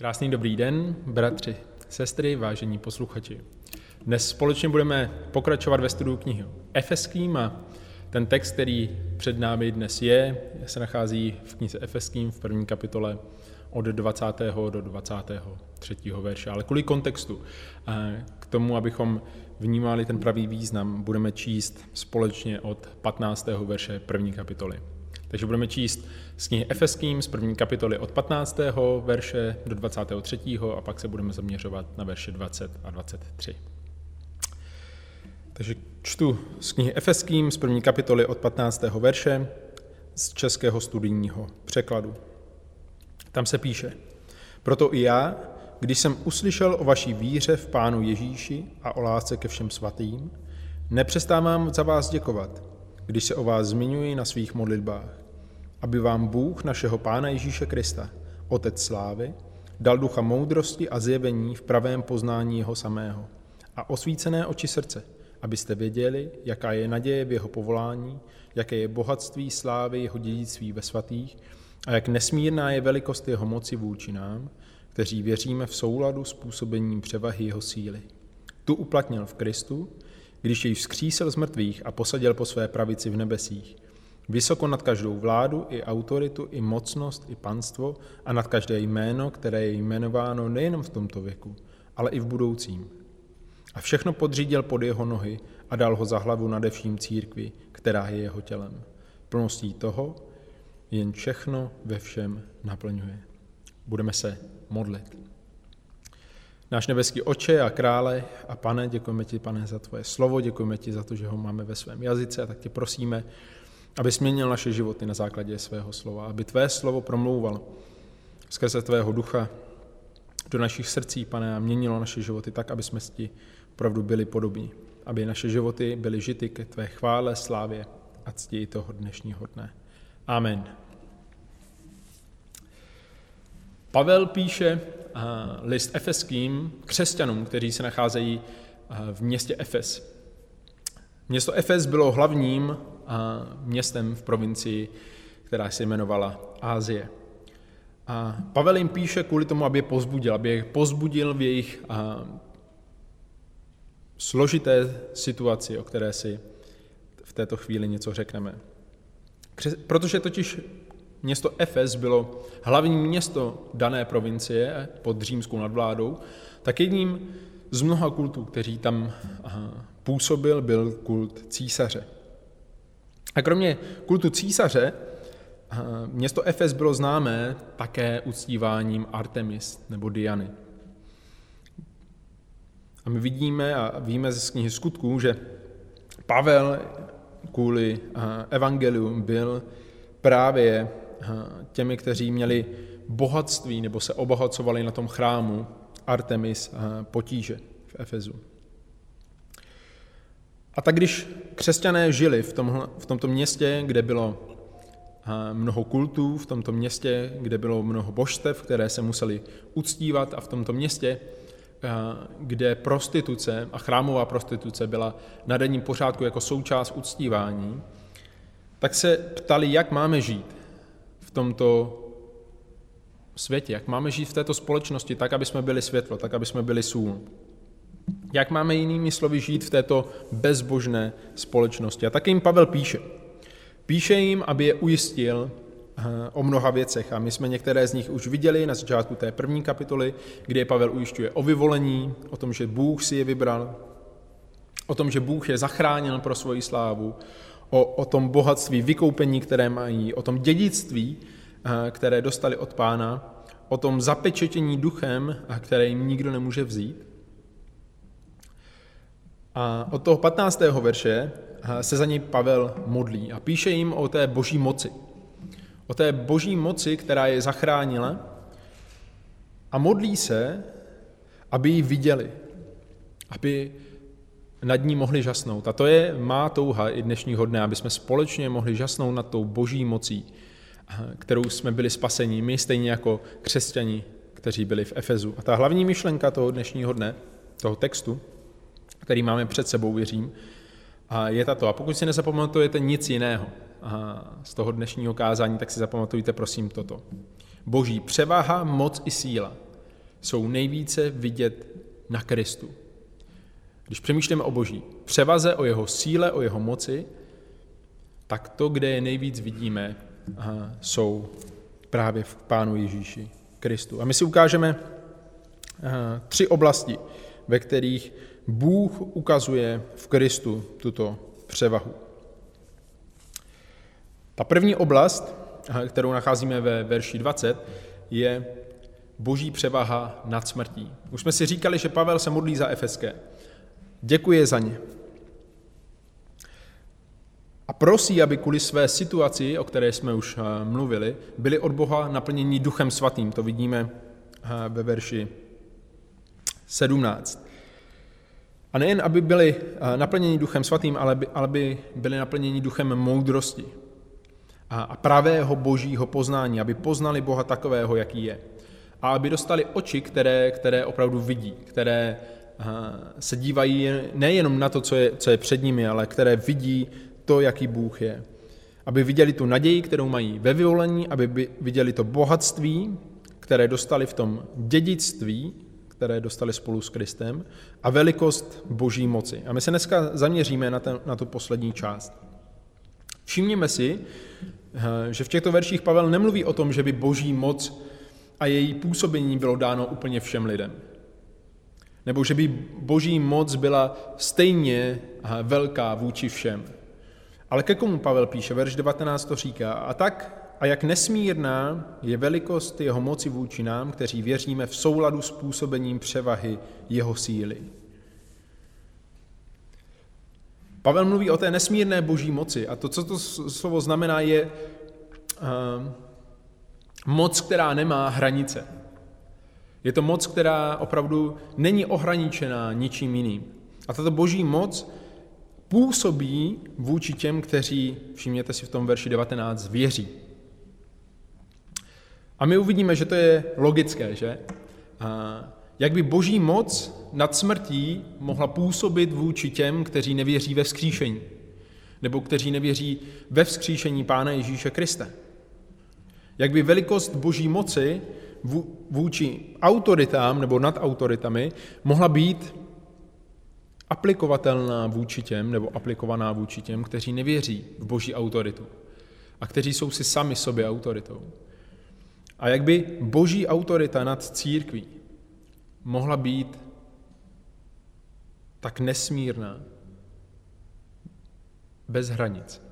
Krásný dobrý den, bratři, sestry, vážení posluchači. Dnes společně budeme pokračovat ve studiu knihy Efeským a ten text, který před námi dnes je, se nachází v knize Efeským v první kapitole od 20. do 23. verše. Ale kvůli kontextu, k tomu, abychom vnímali ten pravý význam, budeme číst společně od 15. verše první kapitoly. Takže budeme číst z knihy Efeským z první kapitoly od 15. verše do 23. a pak se budeme zaměřovat na verše 20 a 23. Takže čtu z knihy Efeským z první kapitoly od 15. verše z českého studijního překladu. Tam se píše, proto i já, když jsem uslyšel o vaší víře v Pánu Ježíši a o lásce ke všem svatým, nepřestávám za vás děkovat, když se o vás zmiňuji na svých modlitbách aby vám Bůh našeho Pána Ježíše Krista, Otec slávy, dal ducha moudrosti a zjevení v pravém poznání jeho samého a osvícené oči srdce, abyste věděli, jaká je naděje v jeho povolání, jaké je bohatství slávy jeho dědictví ve svatých a jak nesmírná je velikost jeho moci vůči nám, kteří věříme v souladu s působením převahy jeho síly. Tu uplatnil v Kristu, když jej vzkřísil z mrtvých a posadil po své pravici v nebesích, Vysoko nad každou vládu i autoritu, i mocnost, i panstvo a nad každé jméno, které je jmenováno nejen v tomto věku, ale i v budoucím. A všechno podřídil pod jeho nohy a dal ho za hlavu nade vším církvi, která je jeho tělem. Plností toho jen všechno ve všem naplňuje. Budeme se modlit. Náš nebeský oče a krále a pane, děkujeme ti, pane, za tvoje slovo, děkujeme ti za to, že ho máme ve svém jazyce a tak tě prosíme, aby změnil naše životy na základě svého slova, aby tvé slovo promlouval skrze tvého ducha do našich srdcí, pane, a měnilo naše životy tak, aby jsme ti opravdu byli podobní, aby naše životy byly žity ke tvé chvále, slávě a cti toho dnešního dne. Amen. Pavel píše list efeským křesťanům, kteří se nacházejí v městě Efes. Město Efes bylo hlavním městem v provincii, která se jmenovala Ázie. A Pavel jim píše kvůli tomu, aby je pozbudil, aby je pozbudil v jejich složité situaci, o které si v této chvíli něco řekneme. Protože totiž město Efes bylo hlavní město dané provincie pod římskou nadvládou, tak jedním z mnoha kultů, kteří tam působil, byl kult císaře. A kromě kultu císaře, eh, město Efes bylo známé také uctíváním Artemis nebo Diany. A my vidíme a víme ze knihy skutků, že Pavel kvůli eh, evangelium byl právě eh, těmi, kteří měli bohatství nebo se obohacovali na tom chrámu Artemis potíže v Efezu. A tak když křesťané žili v, tomhle, v tomto městě, kde bylo mnoho kultů, v tomto městě, kde bylo mnoho božstev, které se museli uctívat a v tomto městě, kde prostituce a chrámová prostituce byla na denním pořádku jako součást uctívání, tak se ptali, jak máme žít v tomto světě, jak máme žít v této společnosti tak, aby jsme byli světlo, tak, aby jsme byli sůl. Jak máme jinými slovy žít v této bezbožné společnosti? A tak jim Pavel píše. Píše jim, aby je ujistil eh, o mnoha věcech. A my jsme některé z nich už viděli na začátku té první kapitoly, kde je Pavel ujišťuje o vyvolení, o tom, že Bůh si je vybral, o tom, že Bůh je zachránil pro svoji slávu, o, o tom bohatství vykoupení, které mají, o tom dědictví, eh, které dostali od pána, o tom zapečetění duchem, eh, které jim nikdo nemůže vzít. A od toho 15. verše se za něj Pavel modlí a píše jim o té boží moci. O té boží moci, která je zachránila a modlí se, aby ji viděli, aby nad ní mohli žasnout. A to je má touha i dnešního dne, aby jsme společně mohli žasnout nad tou boží mocí, kterou jsme byli spaseni, my stejně jako křesťani, kteří byli v Efezu. A ta hlavní myšlenka toho dnešního dne, toho textu, který máme před sebou, věřím, a je tato. A pokud si nezapamatujete nic jiného z toho dnešního kázání, tak si zapamatujte prosím toto. Boží převaha, moc i síla jsou nejvíce vidět na Kristu. Když přemýšlíme o Boží převaze, o jeho síle, o jeho moci, tak to, kde je nejvíc vidíme, jsou právě v Pánu Ježíši Kristu. A my si ukážeme tři oblasti, ve kterých Bůh ukazuje v Kristu tuto převahu. Ta první oblast, kterou nacházíme ve verši 20, je boží převaha nad smrtí. Už jsme si říkali, že Pavel se modlí za efeské. Děkuje za ně. A prosí, aby kvůli své situaci, o které jsme už eh, mluvili, byli od Boha naplněni duchem svatým. To vidíme eh, ve verši 17. A nejen, aby byli eh, naplněni duchem svatým, ale by, ale by byli naplněni duchem moudrosti a, a pravého božího poznání, aby poznali Boha takového, jaký je. A aby dostali oči, které, které opravdu vidí, které se dívají nejenom na to, co je, co je před nimi, ale které vidí to, jaký Bůh je. Aby viděli tu naději, kterou mají ve vyvolení, aby viděli to bohatství, které dostali v tom dědictví, které dostali spolu s Kristem, a velikost boží moci. A my se dneska zaměříme na, ten, na tu poslední část. Všimněme si, eh, že v těchto verších Pavel nemluví o tom, že by boží moc a její působení bylo dáno úplně všem lidem. Nebo že by boží moc byla stejně velká vůči všem. Ale ke komu Pavel píše? Verš 19 to říká. A tak, a jak nesmírná je velikost jeho moci vůči nám, kteří věříme v souladu s působením převahy jeho síly. Pavel mluví o té nesmírné boží moci a to, co to slovo znamená, je uh, moc, která nemá hranice. Je to moc, která opravdu není ohraničená ničím jiným. A tato boží moc působí vůči těm, kteří, všimněte si v tom verši 19, věří. A my uvidíme, že to je logické, že? A jak by boží moc nad smrtí mohla působit vůči těm, kteří nevěří ve vzkříšení, nebo kteří nevěří ve vzkříšení Pána Ježíše Krista. Jak by velikost boží moci vůči autoritám nebo nad autoritami mohla být aplikovatelná vůči těm, nebo aplikovaná vůči těm, kteří nevěří v boží autoritu a kteří jsou si sami sobě autoritou. A jak by boží autorita nad církví mohla být tak nesmírná, bez hranic,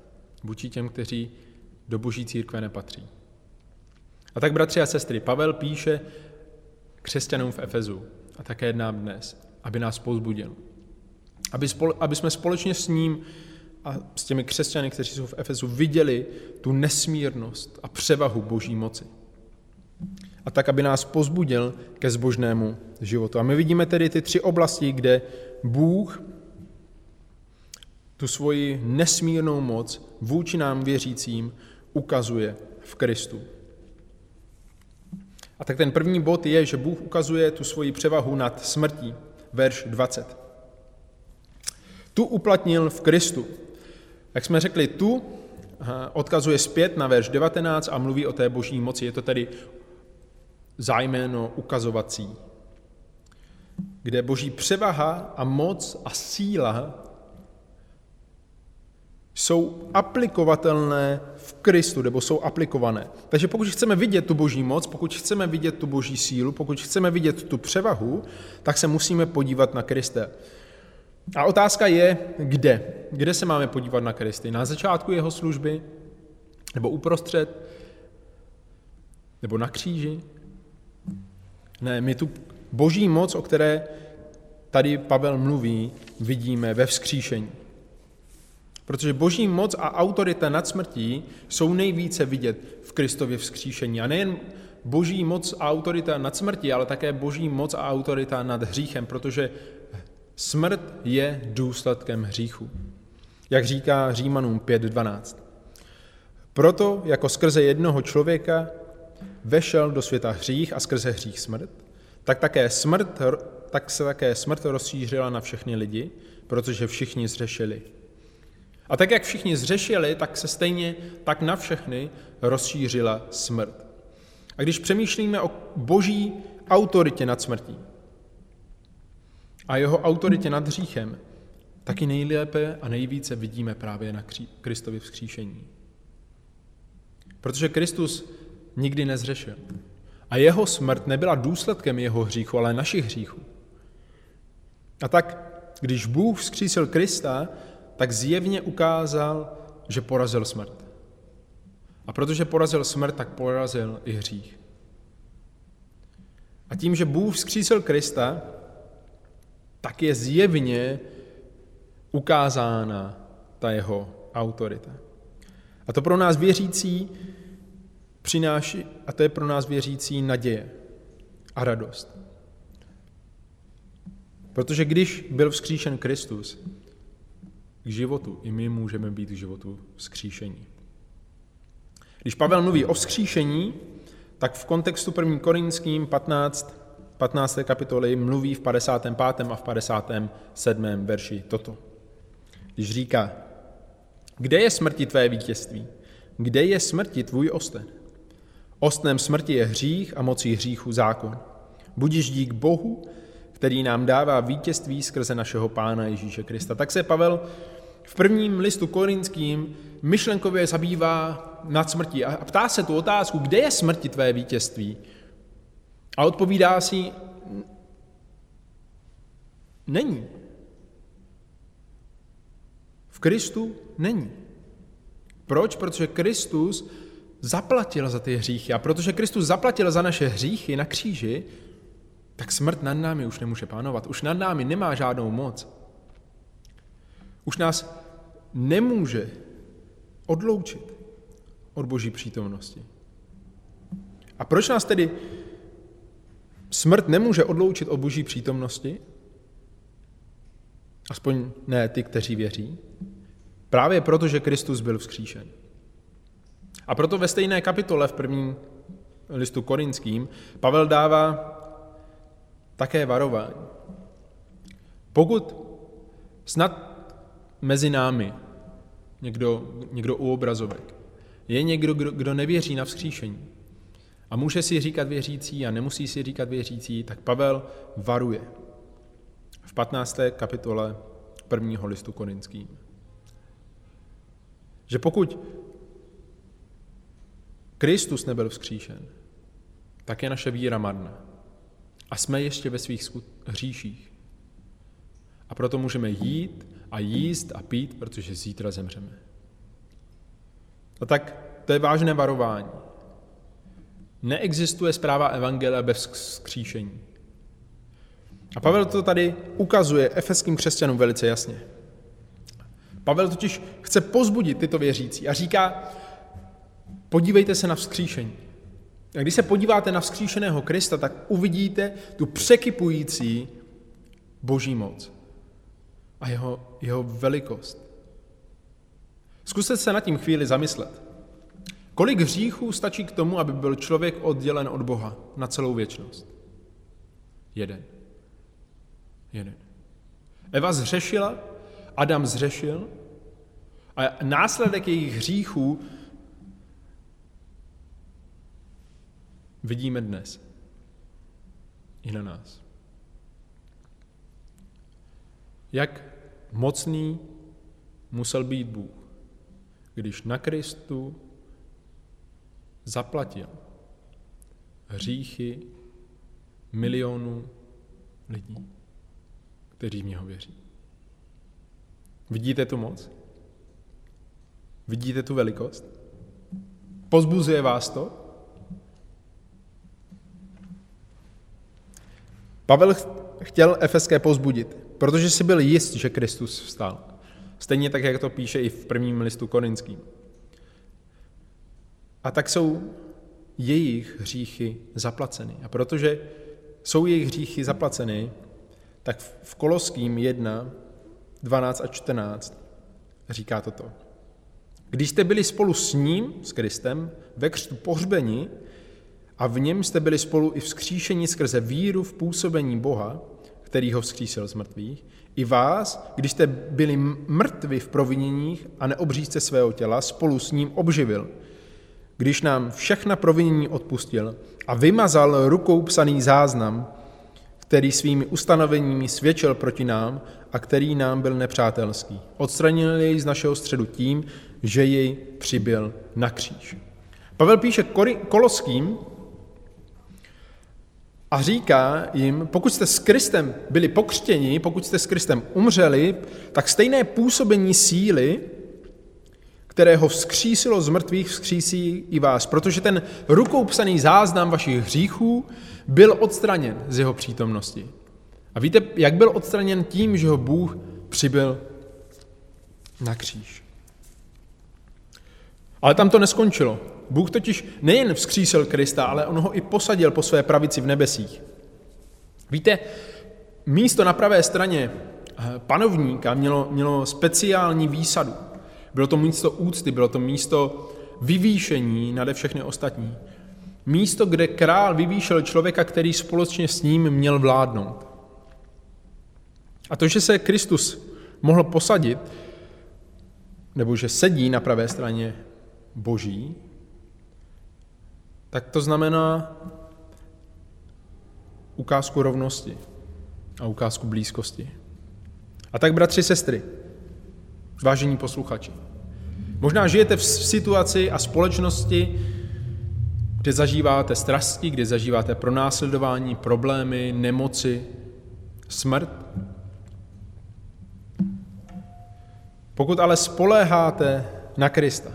vůči těm, kteří do boží církve nepatří. A tak, bratři a sestry, Pavel píše křesťanům v Efezu a také nám dnes, aby nás pozbudil. Aby, spole, aby jsme společně s ním a s těmi křesťany, kteří jsou v Efezu, viděli tu nesmírnost a převahu boží moci. A tak, aby nás pozbudil ke zbožnému životu. A my vidíme tedy ty tři oblasti, kde Bůh tu svoji nesmírnou moc vůči nám věřícím ukazuje v Kristu. A tak ten první bod je, že Bůh ukazuje tu svoji převahu nad smrtí. Verš 20. Tu uplatnil v Kristu. Jak jsme řekli, tu odkazuje zpět na verš 19 a mluví o té boží moci. Je to tedy zájméno ukazovací, kde boží převaha a moc a síla jsou aplikovatelné v Kristu, nebo jsou aplikované. Takže pokud chceme vidět tu boží moc, pokud chceme vidět tu boží sílu, pokud chceme vidět tu převahu, tak se musíme podívat na Kriste. A otázka je, kde? Kde se máme podívat na Kristy? Na začátku jeho služby? Nebo uprostřed? Nebo na kříži? Ne, my tu boží moc, o které tady Pavel mluví, vidíme ve vzkříšení. Protože boží moc a autorita nad smrtí jsou nejvíce vidět v Kristově vzkříšení. A nejen boží moc a autorita nad smrtí, ale také boží moc a autorita nad hříchem, protože smrt je důsledkem hříchu. Jak říká Římanům 5.12. Proto jako skrze jednoho člověka vešel do světa hřích a skrze hřích smrt, tak, také smrt, tak se také smrt rozšířila na všechny lidi, protože všichni zřešili. A tak, jak všichni zřešili, tak se stejně tak na všechny rozšířila smrt. A když přemýšlíme o boží autoritě nad smrtí a jeho autoritě nad hříchem taky nejlépe a nejvíce vidíme právě na Kristovi vzkříšení. Protože Kristus nikdy nezřešil. A jeho smrt nebyla důsledkem jeho hříchu, ale našich hříchů. A tak, když Bůh vzkřísil Krista, tak zjevně ukázal, že porazil smrt. A protože porazil smrt, tak porazil i hřích. A tím, že Bůh vzkřísil Krista, tak je zjevně ukázána ta jeho autorita. A to pro nás věřící přináší, a to je pro nás věřící naděje a radost. Protože když byl vzkříšen Kristus, k životu i my můžeme být k životu vzkříšení. Když Pavel mluví o vzkříšení, tak v kontextu 1. Korinským 15, 15. kapitoly mluví v 55. a v 57. verši toto. Když říká, kde je smrti tvé vítězství? Kde je smrti tvůj osten? Ostnem smrti je hřích a mocí hříchu zákon. Budíš dík Bohu, který nám dává vítězství skrze našeho Pána Ježíše Krista. Tak se Pavel v prvním listu korinským myšlenkově zabývá nad smrtí a ptá se tu otázku, kde je smrti tvé vítězství? A odpovídá si, není. V Kristu není. Proč? Protože Kristus zaplatil za ty hříchy. A protože Kristus zaplatil za naše hříchy na kříži, tak smrt nad námi už nemůže pánovat. Už nad námi nemá žádnou moc. Už nás nemůže odloučit od boží přítomnosti. A proč nás tedy smrt nemůže odloučit od boží přítomnosti? Aspoň ne ty, kteří věří. Právě proto, že Kristus byl vzkříšen. A proto ve stejné kapitole v prvním listu korinským Pavel dává také varování. Pokud snad mezi námi někdo, někdo u obrazovek je někdo, kdo, kdo nevěří na vzkříšení a může si říkat věřící a nemusí si říkat věřící, tak Pavel varuje v 15. kapitole prvního listu korinským. Že pokud Kristus nebyl vzkříšen, tak je naše víra marná. A jsme ještě ve svých hříších. A proto můžeme jít a jíst a pít, protože zítra zemřeme. A tak to je vážné varování. Neexistuje zpráva Evangelia bez vzkříšení. A Pavel to tady ukazuje efeským křesťanům velice jasně. Pavel totiž chce pozbudit tyto věřící a říká, podívejte se na vzkříšení. A když se podíváte na vzkříšeného Krista, tak uvidíte tu překypující boží moc a jeho, jeho velikost. Zkuste se nad tím chvíli zamyslet. Kolik hříchů stačí k tomu, aby byl člověk oddělen od Boha na celou věčnost? Jeden. Jeden. Eva zřešila, Adam zřešil a následek jejich hříchů vidíme dnes. I na nás. Jak mocný musel být Bůh, když na Kristu zaplatil hříchy milionů lidí, kteří v něho věří. Vidíte tu moc? Vidíte tu velikost? Pozbuzuje vás to? Pavel chtěl efeské pozbudit, protože si byl jist, že Kristus vstal. Stejně tak, jak to píše i v prvním listu korinským. A tak jsou jejich hříchy zaplaceny. A protože jsou jejich hříchy zaplaceny, tak v Koloským 1, 12 a 14 říká toto. Když jste byli spolu s ním, s Kristem, ve křtu pohřbeni a v něm jste byli spolu i vzkříšení skrze víru v působení Boha, který ho vzkřísil z mrtvých, i vás, když jste byli mrtvi v proviněních a neobřízce svého těla, spolu s ním obživil když nám všechna provinění odpustil a vymazal rukou psaný záznam, který svými ustanoveními svědčil proti nám a který nám byl nepřátelský. Odstranil jej z našeho středu tím, že jej přibyl na kříž. Pavel píše Koloským a říká jim, pokud jste s Kristem byli pokřtěni, pokud jste s Kristem umřeli, tak stejné působení síly, které ho vzkřísilo z mrtvých, vzkřísí i vás, protože ten rukou psaný záznam vašich hříchů byl odstraněn z jeho přítomnosti. A víte, jak byl odstraněn tím, že ho Bůh přibyl na kříž. Ale tam to neskončilo. Bůh totiž nejen vzkřísil Krista, ale on ho i posadil po své pravici v nebesích. Víte, místo na pravé straně eh, panovníka mělo, mělo speciální výsadu. Bylo to místo úcty, bylo to místo vyvýšení nade všechny ostatní. Místo, kde král vyvýšel člověka, který společně s ním měl vládnout. A to, že se Kristus mohl posadit, nebo že sedí na pravé straně Boží, tak to znamená ukázku rovnosti a ukázku blízkosti. A tak, bratři, sestry, vážení posluchači, možná žijete v situaci a společnosti, kde zažíváte strasti, kde zažíváte pronásledování, problémy, nemoci, smrt. Pokud ale spoléháte na Krista,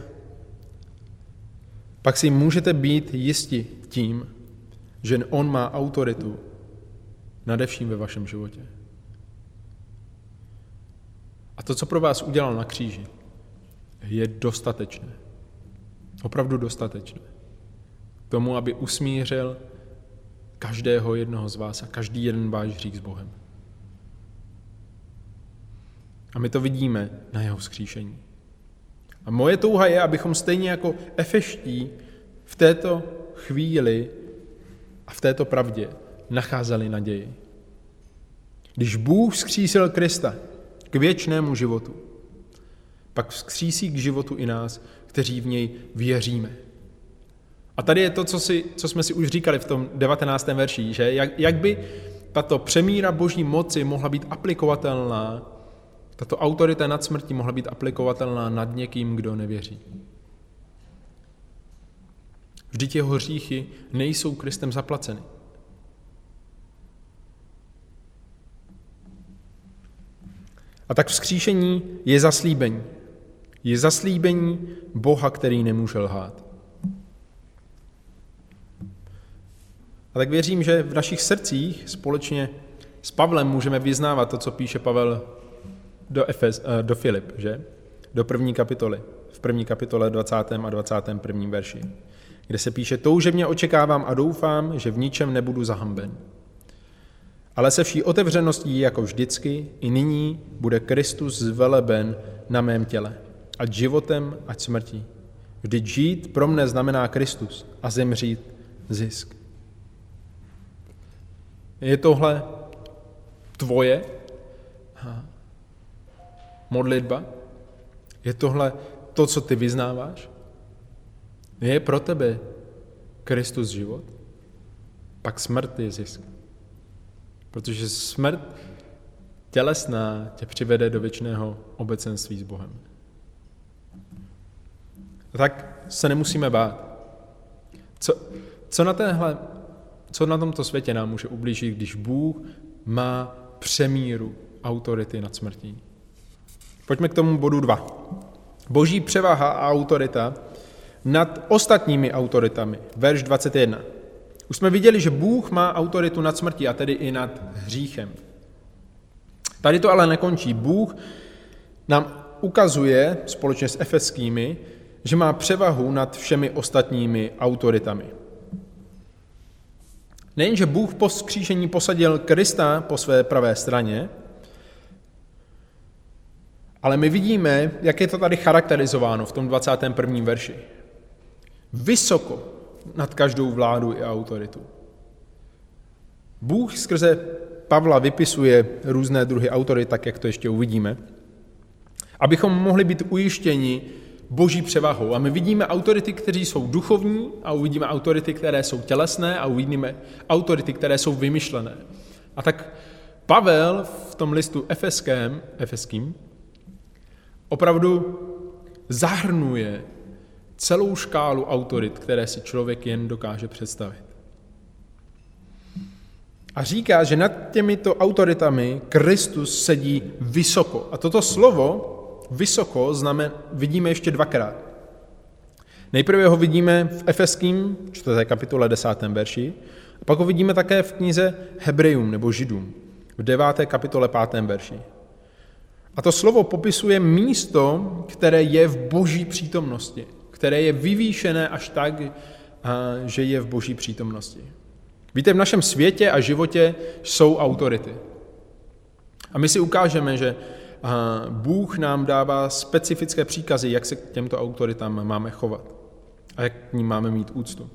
pak si můžete být jisti tím, že On má autoritu nade vším ve vašem životě. A to, co pro vás udělal na kříži, je dostatečné. Opravdu dostatečné. K tomu, aby usmířil každého jednoho z vás a každý jeden váš hřích s Bohem. A my to vidíme na jeho skříšení. A moje touha je, abychom stejně jako efeští v této chvíli a v této pravdě nacházeli naději. Když Bůh vzkřísil Krista k věčnému životu, pak vzkřísí k životu i nás, kteří v něj věříme. A tady je to, co, si, co jsme si už říkali v tom 19. verši, že jak, jak by tato přemíra boží moci mohla být aplikovatelná tato autorita nad smrtí mohla být aplikovatelná nad někým, kdo nevěří. Vždyť jeho hříchy nejsou Kristem zaplaceny. A tak vzkříšení je zaslíbení. Je zaslíbení Boha, který nemůže lhát. A tak věřím, že v našich srdcích společně s Pavlem můžeme vyznávat to, co píše Pavel do, Efes, eh, do Filip, že? Do první kapitoly. V první kapitole 20. a 21. verši, kde se píše, toužebně očekávám a doufám, že v ničem nebudu zahamben. Ale se vší otevřeností, jako vždycky, i nyní bude Kristus zveleben na mém těle, ať životem, ať smrtí. Vždyť žít pro mne znamená Kristus a zemřít zisk. Je tohle tvoje modlitba? Je tohle to, co ty vyznáváš? Je pro tebe Kristus život? Pak smrt je zisk. Protože smrt tělesná tě přivede do věčného obecenství s Bohem. Tak se nemusíme bát. Co, co na téhle, co na tomto světě nám může ublížit, když Bůh má přemíru autority nad smrtí? Pojďme k tomu bodu 2. Boží převaha a autorita nad ostatními autoritami. Verš 21. Už jsme viděli, že Bůh má autoritu nad smrtí a tedy i nad hříchem. Tady to ale nekončí. Bůh nám ukazuje společně s efeskými, že má převahu nad všemi ostatními autoritami. Nejenže Bůh po skříšení posadil Krista po své pravé straně, ale my vidíme, jak je to tady charakterizováno v tom 21. verši. Vysoko nad každou vládu i autoritu. Bůh skrze Pavla vypisuje různé druhy autorit, tak jak to ještě uvidíme, abychom mohli být ujištěni boží převahou. A my vidíme autority, kteří jsou duchovní a uvidíme autority, které jsou tělesné a uvidíme autority, které jsou vymyšlené. A tak Pavel v tom listu efeském, efeským opravdu zahrnuje celou škálu autorit, které si člověk jen dokáže představit. A říká, že nad těmito autoritami Kristus sedí vysoko. A toto slovo vysoko znamen, vidíme ještě dvakrát. Nejprve ho vidíme v Efeským, 4. kapitole 10. verši, a pak ho vidíme také v knize Hebrejům nebo Židům, v 9. kapitole 5. verši. A to slovo popisuje místo, které je v boží přítomnosti, které je vyvýšené až tak, že je v boží přítomnosti. Víte, v našem světě a životě jsou autority. A my si ukážeme, že Bůh nám dává specifické příkazy, jak se k těmto autoritám máme chovat a jak k ním máme mít úctu.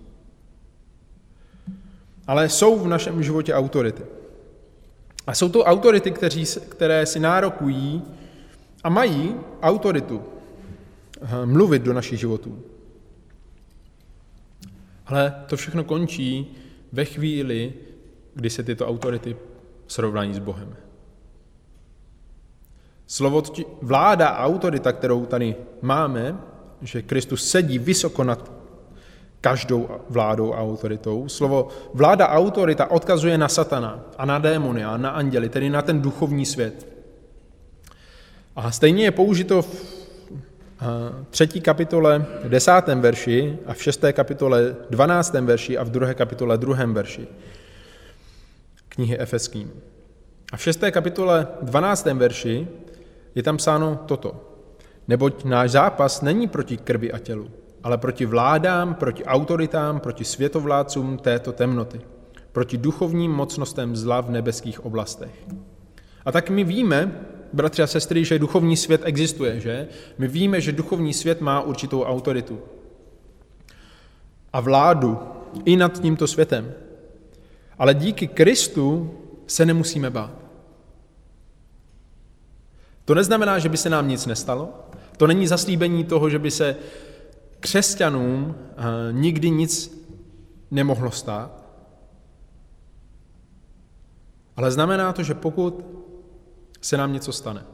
Ale jsou v našem životě autority. A jsou to autority, kteří, které si nárokují a mají autoritu mluvit do našich životů. Ale to všechno končí ve chvíli, kdy se tyto autority srovnají s Bohem. Slovo vláda a autorita, kterou tady máme, že Kristus sedí vysoko nad každou vládou a autoritou. Slovo vláda a autorita odkazuje na satana a na démony a na anděli, tedy na ten duchovní svět. A stejně je použito v třetí kapitole desátém verši a v šesté kapitole dvanáctém verši a v druhé kapitole druhém verši knihy Efeským. A v šesté kapitole dvanáctém verši je tam psáno toto. Neboť náš zápas není proti krvi a tělu, ale proti vládám, proti autoritám, proti světovládcům této temnoty, proti duchovním mocnostem zla v nebeských oblastech. A tak my víme, bratři a sestry, že duchovní svět existuje, že? My víme, že duchovní svět má určitou autoritu a vládu i nad tímto světem. Ale díky Kristu se nemusíme bát. To neznamená, že by se nám nic nestalo. To není zaslíbení toho, že by se křesťanům eh, nikdy nic nemohlo stát. Ale znamená to, že pokud se nám něco stane,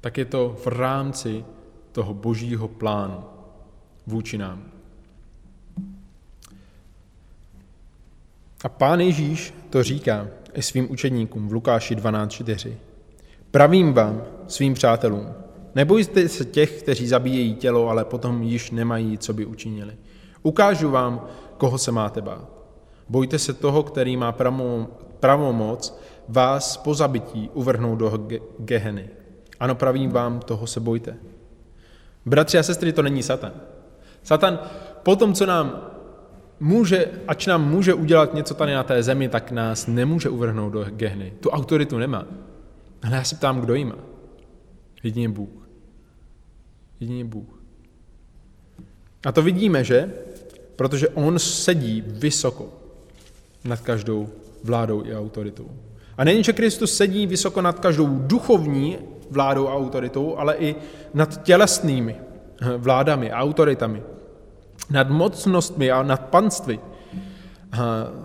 tak je to v rámci toho božího plánu vůči nám. A pán Ježíš to říká i svým učedníkům v Lukáši 12.4. Pravím vám, svým přátelům, nebojte se těch, kteří zabíjejí tělo, ale potom již nemají, co by učinili. Ukážu vám, koho se máte bát. Bojte se toho, který má pravomoc vás po zabití uvrhnout do geheny. Ano, pravím vám, toho se bojte. Bratři a sestry, to není Satan. Satan po tom, co nám může, ač nám může udělat něco tady na té zemi, tak nás nemůže uvrhnout do gehny. Tu autoritu nemá. Ale já se ptám, kdo jí má. Jedině Bůh. Jedině Bůh. A to vidíme, že? Protože on sedí vysoko nad každou vládou i autoritou. A nejen, že Kristus sedí vysoko nad každou duchovní vládou a autoritou, ale i nad tělesnými vládami a autoritami nad mocnostmi a nad panství.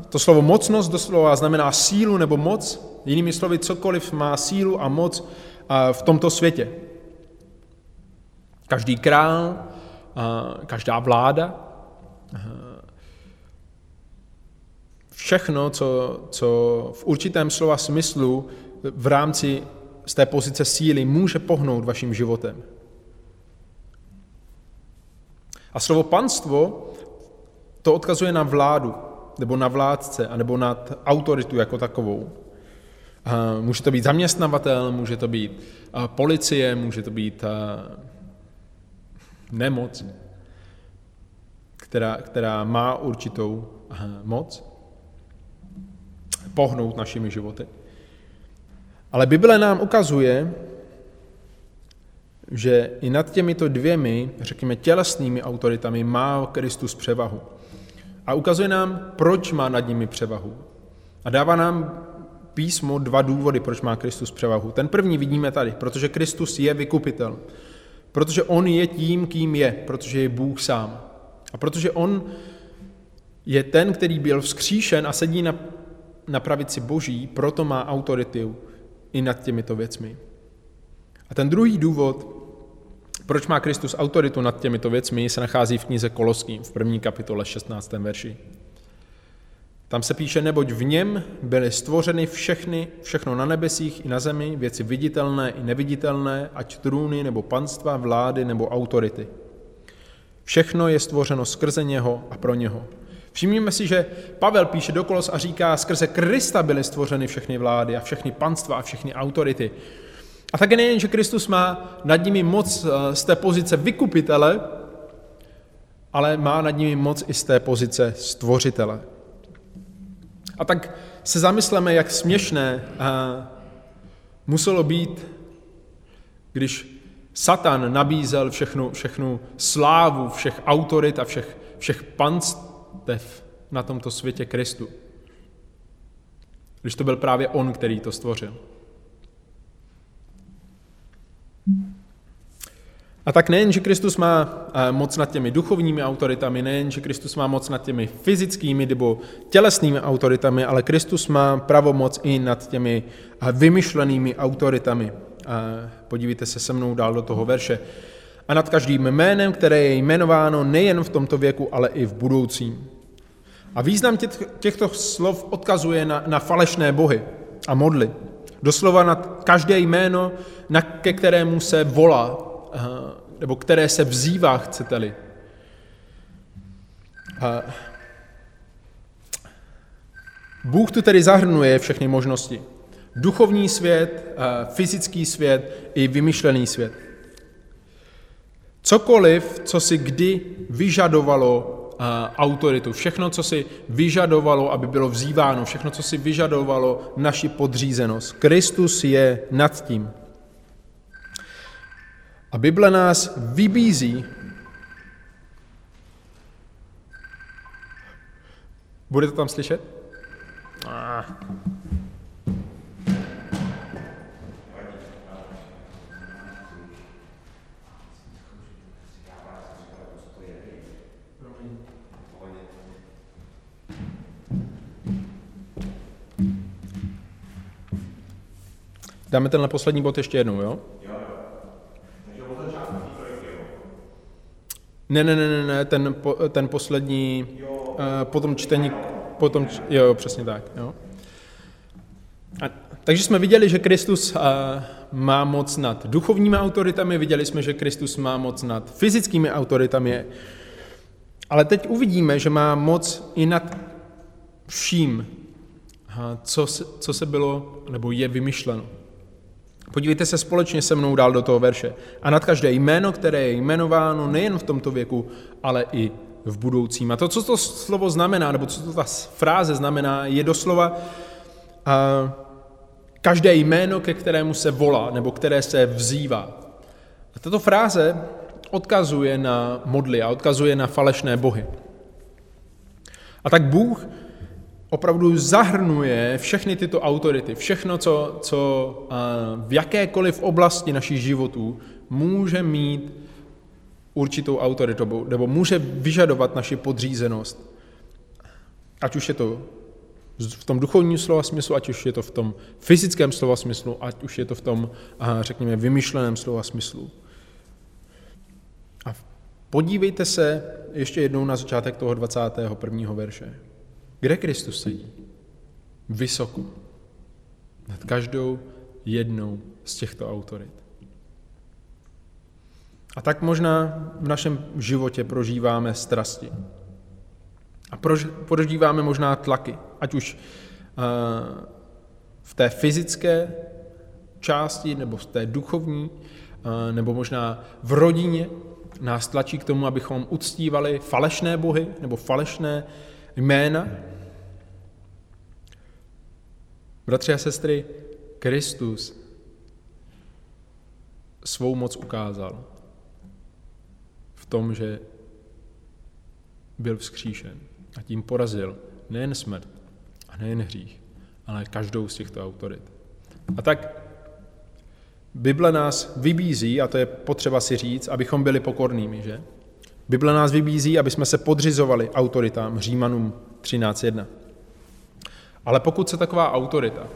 To slovo mocnost doslova znamená sílu nebo moc, jinými slovy cokoliv má sílu a moc v tomto světě. Každý král, každá vláda, všechno, co, co v určitém slova smyslu v rámci z té pozice síly může pohnout vaším životem. A slovo panstvo to odkazuje na vládu, nebo na vládce, anebo na autoritu jako takovou. Může to být zaměstnavatel, může to být policie, může to být nemoc, která, která má určitou moc pohnout našimi životy. Ale Bible nám ukazuje, že i nad těmito dvěmi, řekněme, tělesnými autoritami má Kristus převahu. A ukazuje nám, proč má nad nimi převahu. A dává nám písmo dva důvody, proč má Kristus převahu. Ten první vidíme tady, protože Kristus je vykupitel. Protože on je tím, kým je, protože je Bůh sám. A protože on je ten, který byl vzkříšen a sedí na, na pravici Boží, proto má autoritu i nad těmito věcmi. A ten druhý důvod, proč má Kristus autoritu nad těmito věcmi, se nachází v knize Koloským v první kapitole 16. verši. Tam se píše, neboť v něm byly stvořeny všechny, všechno na nebesích i na zemi, věci viditelné i neviditelné, ať trůny nebo panstva, vlády nebo autority. Všechno je stvořeno skrze něho a pro něho. Všimněme si, že Pavel píše do Kolos a říká, skrze Krista byly stvořeny všechny vlády a všechny panstva a všechny autority. A také nejen, že Kristus má nad nimi moc eh, z té pozice vykupitele, ale má nad nimi moc i z té pozice stvořitele. A tak se zamysleme, jak směšné eh, muselo být, když Satan nabízel všechnu, všechnu slávu všech autorit a všech, všech panstev na tomto světě Kristu. Když to byl právě on, který to stvořil. A tak nejen, že Kristus má eh, moc nad těmi duchovními autoritami, nejen, že Kristus má moc nad těmi fyzickými nebo tělesnými autoritami, ale Kristus má pravomoc i nad těmi eh, vymyšlenými autoritami. Podívejte se se mnou dál do toho verše. A nad každým jménem, které je jmenováno nejen v tomto věku, ale i v budoucím. A význam těchto slov odkazuje na, na falešné bohy a modly. Doslova na každé jméno, na, ke kterému se volá, eh, nebo které se vzývá, chcete-li. Bůh tu tedy zahrnuje všechny možnosti. Duchovní svět, eh, fyzický svět i vymyšlený svět. Cokoliv, co si kdy vyžadovalo eh, autoritu, všechno, co si vyžadovalo, aby bylo vzýváno, všechno, co si vyžadovalo naši podřízenost. Kristus je nad tím. A Bible nás vybízí, Bude to tam slyšet? Dáme tenhle poslední bod ještě jednou, jo? Ne, ne, ne, ne, ne ten, po, ten poslední, jo. uh, potom čtení, potom, jo, přesně tak, jo. A, takže jsme viděli, že Kristus uh, má moc nad duchovními autoritami, viděli jsme, že Kristus má moc nad fyzickými autoritami, ale teď uvidíme, že má moc i nad vším, co se, co se bylo nebo je vymyšleno. Podívejte se společně se mnou dál do toho verše. A nad každé jméno, které je jmenováno nejen v tomto věku, ale i v budoucím. A to, co to slovo znamená, nebo co to ta fráze znamená, je doslova a, každé jméno, ke kterému se volá, nebo které se vzývá. A tato fráze odkazuje na modly a odkazuje na falešné bohy. A tak Bůh opravdu zahrnuje všechny tyto autority, všechno, co, co v jakékoliv oblasti našich životů může mít určitou autoritu, nebo může vyžadovat naši podřízenost. Ať už je to v tom duchovním slova smyslu, ať už je to v tom fyzickém slova smyslu, ať už je to v tom, řekněme, vymyšleném slova smyslu. A podívejte se ještě jednou na začátek toho 21. verše. Kde Kristus sedí? Vysoko. Nad každou jednou z těchto autorit. A tak možná v našem životě prožíváme strasti. A prožíváme možná tlaky, ať už eh, v té fyzické části, nebo v té duchovní, eh, nebo možná v rodině nás tlačí k tomu, abychom uctívali falešné bohy nebo falešné jména. Bratři a sestry, Kristus svou moc ukázal v tom, že byl vzkříšen a tím porazil nejen smrt a nejen hřích, ale každou z těchto autorit. A tak Bible nás vybízí, a to je potřeba si říct, abychom byli pokornými, že? Bible nás vybízí, aby jsme se podřizovali autoritám Římanům 13.1. Ale pokud se taková autorita,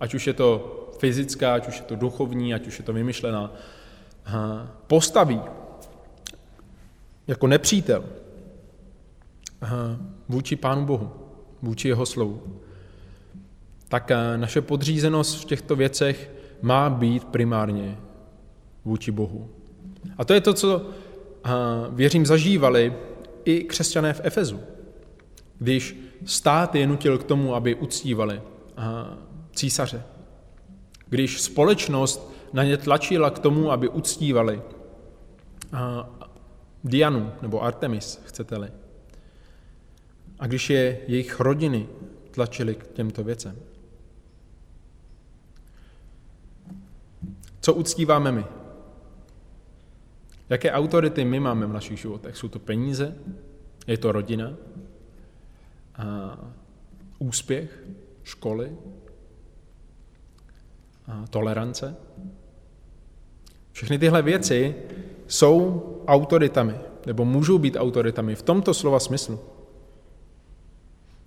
ať už je to fyzická, ať už je to duchovní, ať už je to vymyšlená, postaví jako nepřítel vůči Pánu Bohu, vůči jeho slovu, tak naše podřízenost v těchto věcech má být primárně vůči Bohu. A to je to, co věřím zažívali i křesťané v Efezu, když stát je nutil k tomu, aby uctívali císaře. Když společnost na ně tlačila k tomu, aby uctívali Dianu nebo Artemis, chcete-li. A když je jejich rodiny tlačili k těmto věcem. Co uctíváme my? Jaké autority my máme v našich životech? Jsou to peníze? Je to rodina? A úspěch? Školy? A tolerance? Všechny tyhle věci jsou autoritami, nebo můžou být autoritami v tomto slova smyslu.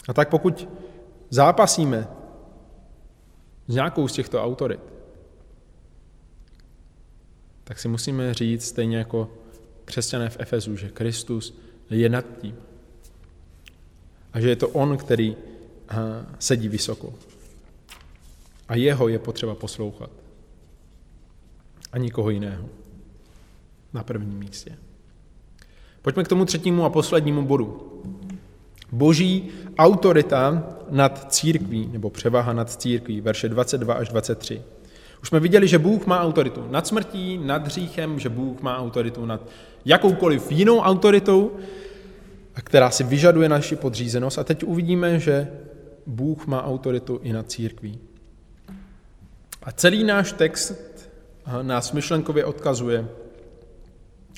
A tak pokud zápasíme s nějakou z těchto autorit, tak si musíme říct, stejně jako křesťané v Efezu, že Kristus je nad tím. A že je to On, který sedí vysoko. A jeho je potřeba poslouchat. A nikoho jiného. Na prvním místě. Pojďme k tomu třetímu a poslednímu bodu. Boží autorita nad církví, nebo převaha nad církví, verše 22 až 23. Už jsme viděli, že Bůh má autoritu nad smrtí, nad hříchem, že Bůh má autoritu nad jakoukoliv jinou autoritou, která si vyžaduje naši podřízenost. A teď uvidíme, že Bůh má autoritu i nad církví. A celý náš text nás myšlenkově odkazuje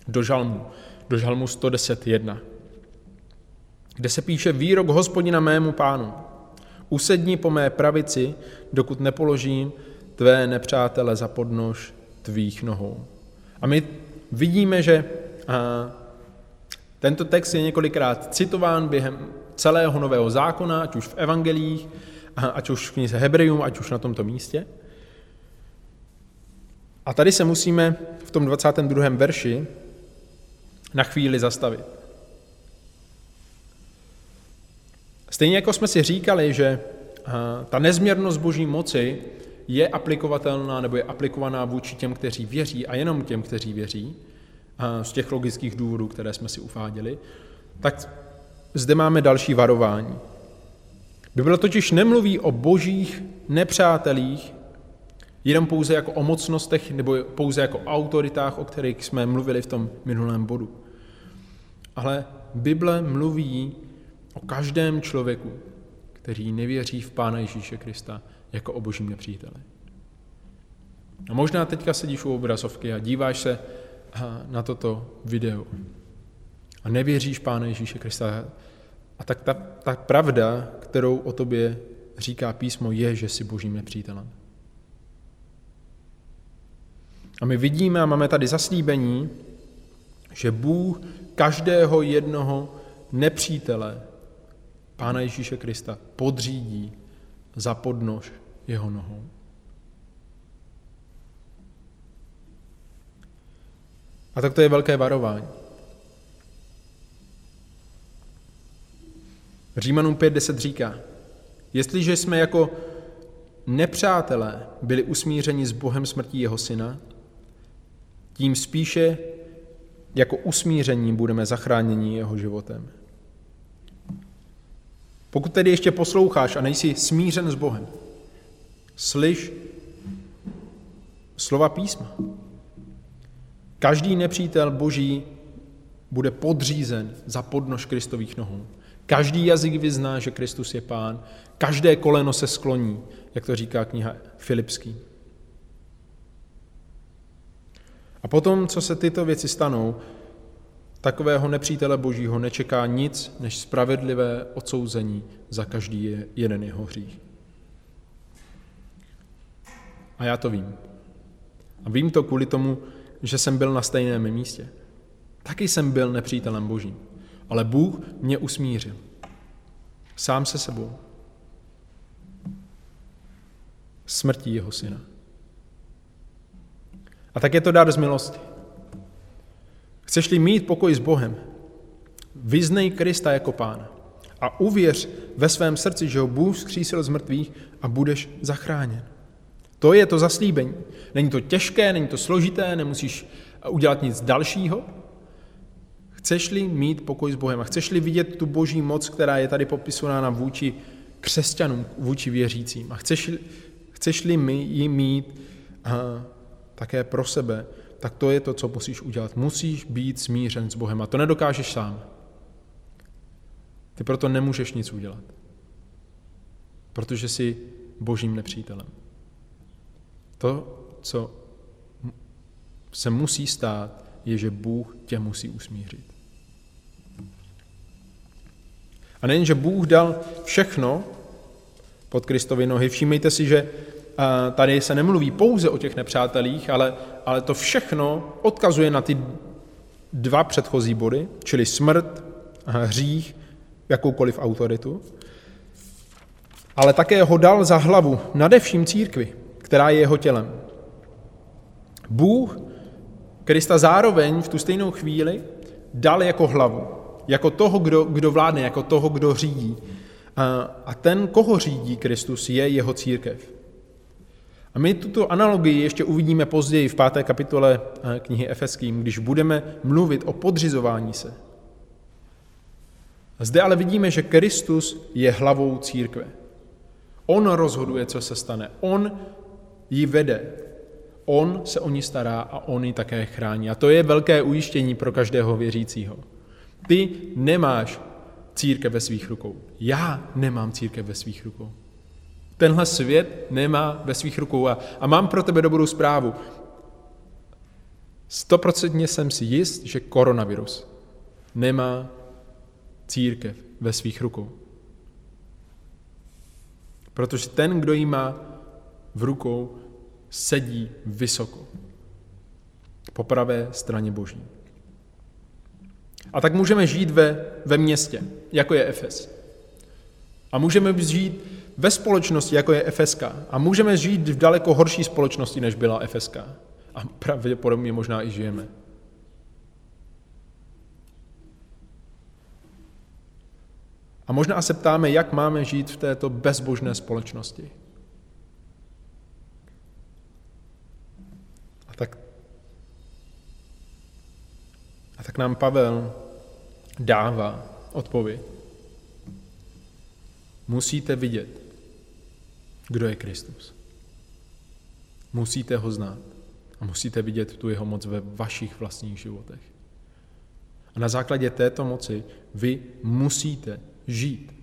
do žalmu, do žalmu 110.1, kde se píše výrok hospodina mému pánu. Usedni po mé pravici, dokud nepoložím tvé nepřátele za podnož tvých nohou. A my vidíme, že tento text je několikrát citován během celého Nového zákona, ať už v evangelích, ať už v knize Hebrejům, ať už na tomto místě. A tady se musíme v tom 22. verši na chvíli zastavit. Stejně jako jsme si říkali, že ta nezměrnost boží moci je aplikovatelná nebo je aplikovaná vůči těm, kteří věří a jenom těm, kteří věří, z těch logických důvodů, které jsme si uváděli, tak zde máme další varování. Bible totiž nemluví o božích nepřátelích, jenom pouze jako o mocnostech nebo pouze jako autoritách, o kterých jsme mluvili v tom minulém bodu. Ale Bible mluví o každém člověku, který nevěří v Pána Ježíše Krista jako o božím nepříteli. A možná teďka sedíš u obrazovky a díváš se na toto video a nevěříš Pána Ježíše Krista. A tak ta, ta pravda, kterou o tobě říká písmo, je, že jsi božím nepřítelem. A my vidíme a máme tady zaslíbení, že Bůh každého jednoho nepřítele Pána Ježíše Krista podřídí za podnož jeho nohou. A tak to je velké varování. Římanům 5.10 říká, jestliže jsme jako nepřátelé byli usmířeni s Bohem smrtí jeho syna, tím spíše jako usmíření budeme zachráněni jeho životem. Pokud tedy ještě posloucháš a nejsi smířen s Bohem, slyš slova písma. Každý nepřítel boží bude podřízen za podnož Kristových nohou. Každý jazyk vyzná, že Kristus je pán. Každé koleno se skloní, jak to říká kniha Filipský. A potom, co se tyto věci stanou, takového nepřítele božího nečeká nic než spravedlivé odsouzení za každý jeden jeho hřích. A já to vím. A vím to kvůli tomu, že jsem byl na stejném místě. Taky jsem byl nepřítelem Božím. Ale Bůh mě usmířil. Sám se sebou. Smrtí jeho syna. A tak je to dar z milosti. Chceš-li mít pokoj s Bohem, vyznej Krista jako pána a uvěř ve svém srdci, že ho Bůh zkřísil z mrtvých a budeš zachráněn. To je to zaslíbení. Není to těžké, není to složité, nemusíš udělat nic dalšího. Chceš-li mít pokoj s Bohem a chceš-li vidět tu boží moc, která je tady popisována vůči křesťanům, vůči věřícím a chceš, chceš-li ji mít a, také pro sebe, tak to je to, co musíš udělat. Musíš být smířen s Bohem a to nedokážeš sám. Ty proto nemůžeš nic udělat, protože jsi božím nepřítelem. To, co se musí stát, je, že Bůh tě musí usmířit. A nejen, že Bůh dal všechno pod Kristovi nohy, všímejte si, že tady se nemluví pouze o těch nepřátelích, ale, ale to všechno odkazuje na ty dva předchozí body, čili smrt, hřích, jakoukoliv autoritu, ale také ho dal za hlavu nade vším církvi, která je jeho tělem. Bůh Krista zároveň v tu stejnou chvíli dal jako hlavu, jako toho, kdo, kdo vládne, jako toho, kdo řídí. A, a ten, koho řídí Kristus, je jeho církev. A my tuto analogii ještě uvidíme později v páté kapitole eh, knihy Efeským, když budeme mluvit o podřizování se. Zde ale vidíme, že Kristus je hlavou církve. On rozhoduje, co se stane. On ji vede. On se o ní stará a on ji také chrání. A to je velké ujištění pro každého věřícího. Ty nemáš církev ve svých rukou. Já nemám církev ve svých rukou. Tenhle svět nemá ve svých rukou. A, a mám pro tebe dobrou zprávu. Stoprocentně jsem si jist, že koronavirus nemá církev ve svých rukou. Protože ten, kdo ji má v rukou, sedí vysoko. Po pravé straně Boží. A tak můžeme žít ve, ve městě, jako je Efes. A můžeme žít ve společnosti, jako je FSK. A můžeme žít v daleko horší společnosti, než byla FSK. A pravděpodobně možná i žijeme. A možná se ptáme, jak máme žít v této bezbožné společnosti. A tak, a tak nám Pavel dává odpověď. Musíte vidět, kdo je Kristus. Musíte ho znát a musíte vidět tu jeho moc ve vašich vlastních životech. A na základě této moci vy musíte žít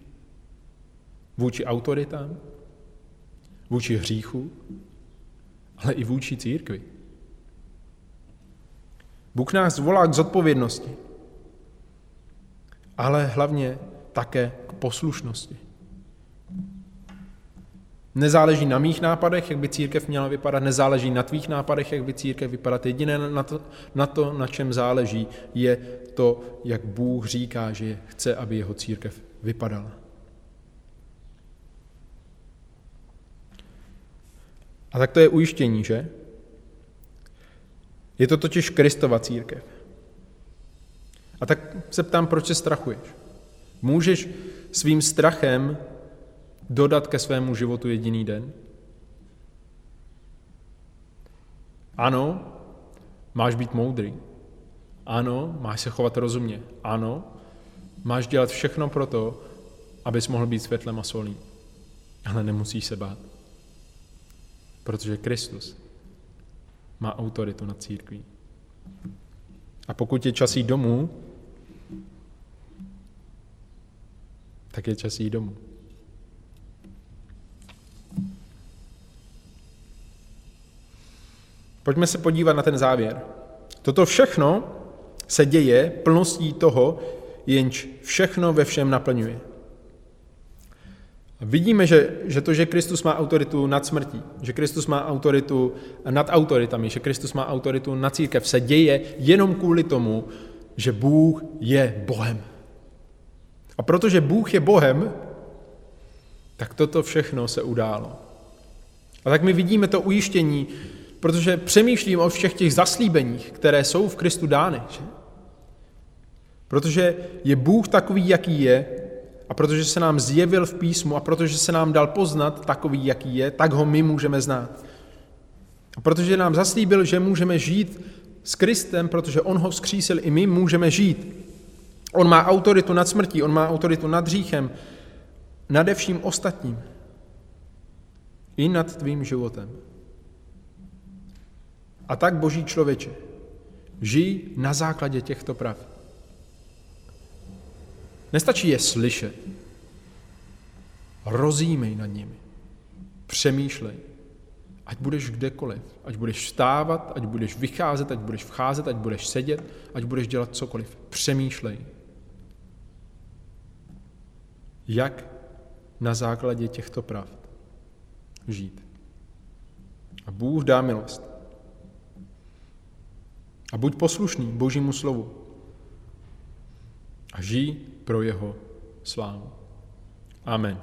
vůči autoritám, vůči hříchu, ale i vůči církvi. Bůh nás volá k zodpovědnosti, ale hlavně také k poslušnosti. Nezáleží na mých nápadech, jak by církev měla vypadat, nezáleží na tvých nápadech, jak by církev vypadat. Jediné na to, na to, na čem záleží, je to, jak Bůh říká, že chce, aby jeho církev vypadala. A tak to je ujištění, že? Je to totiž Kristova církev. A tak se ptám, proč se strachuješ? Můžeš svým strachem dodat ke svému životu jediný den? Ano, máš být moudrý. Ano, máš se chovat rozumně. Ano, máš dělat všechno pro to, abys mohl být světlem a solí. Ale nemusíš se bát. Protože Kristus má autoritu nad církví. A pokud je čas jít domů, tak je čas jít domů. Pojďme se podívat na ten závěr. Toto všechno se děje plností toho, jenž všechno ve všem naplňuje. Vidíme, že, že to, že Kristus má autoritu nad smrtí, že Kristus má autoritu nad autoritami, že Kristus má autoritu nad církev, se děje jenom kvůli tomu, že Bůh je Bohem. A protože Bůh je Bohem, tak toto všechno se událo. A tak my vidíme to ujištění, protože přemýšlím o všech těch zaslíbeních, které jsou v Kristu dány. Že? Protože je Bůh takový, jaký je, a protože se nám zjevil v písmu a protože se nám dal poznat takový, jaký je, tak ho my můžeme znát. A protože nám zaslíbil, že můžeme žít s Kristem, protože on ho vzkřísil, i my můžeme žít. On má autoritu nad smrtí, on má autoritu nad hříchem, nade vším ostatním. I nad tvým životem. A tak, boží člověče, žij na základě těchto pravd. Nestačí je slyšet. Rozímej nad nimi. Přemýšlej. Ať budeš kdekoliv. Ať budeš vstávat, ať budeš vycházet, ať budeš vcházet, ať budeš sedět, ať budeš dělat cokoliv. Přemýšlej. Jak na základě těchto pravd žít. A Bůh dá milost. A buď poslušný Božímu slovu. A žij pro jeho slávu. Amen.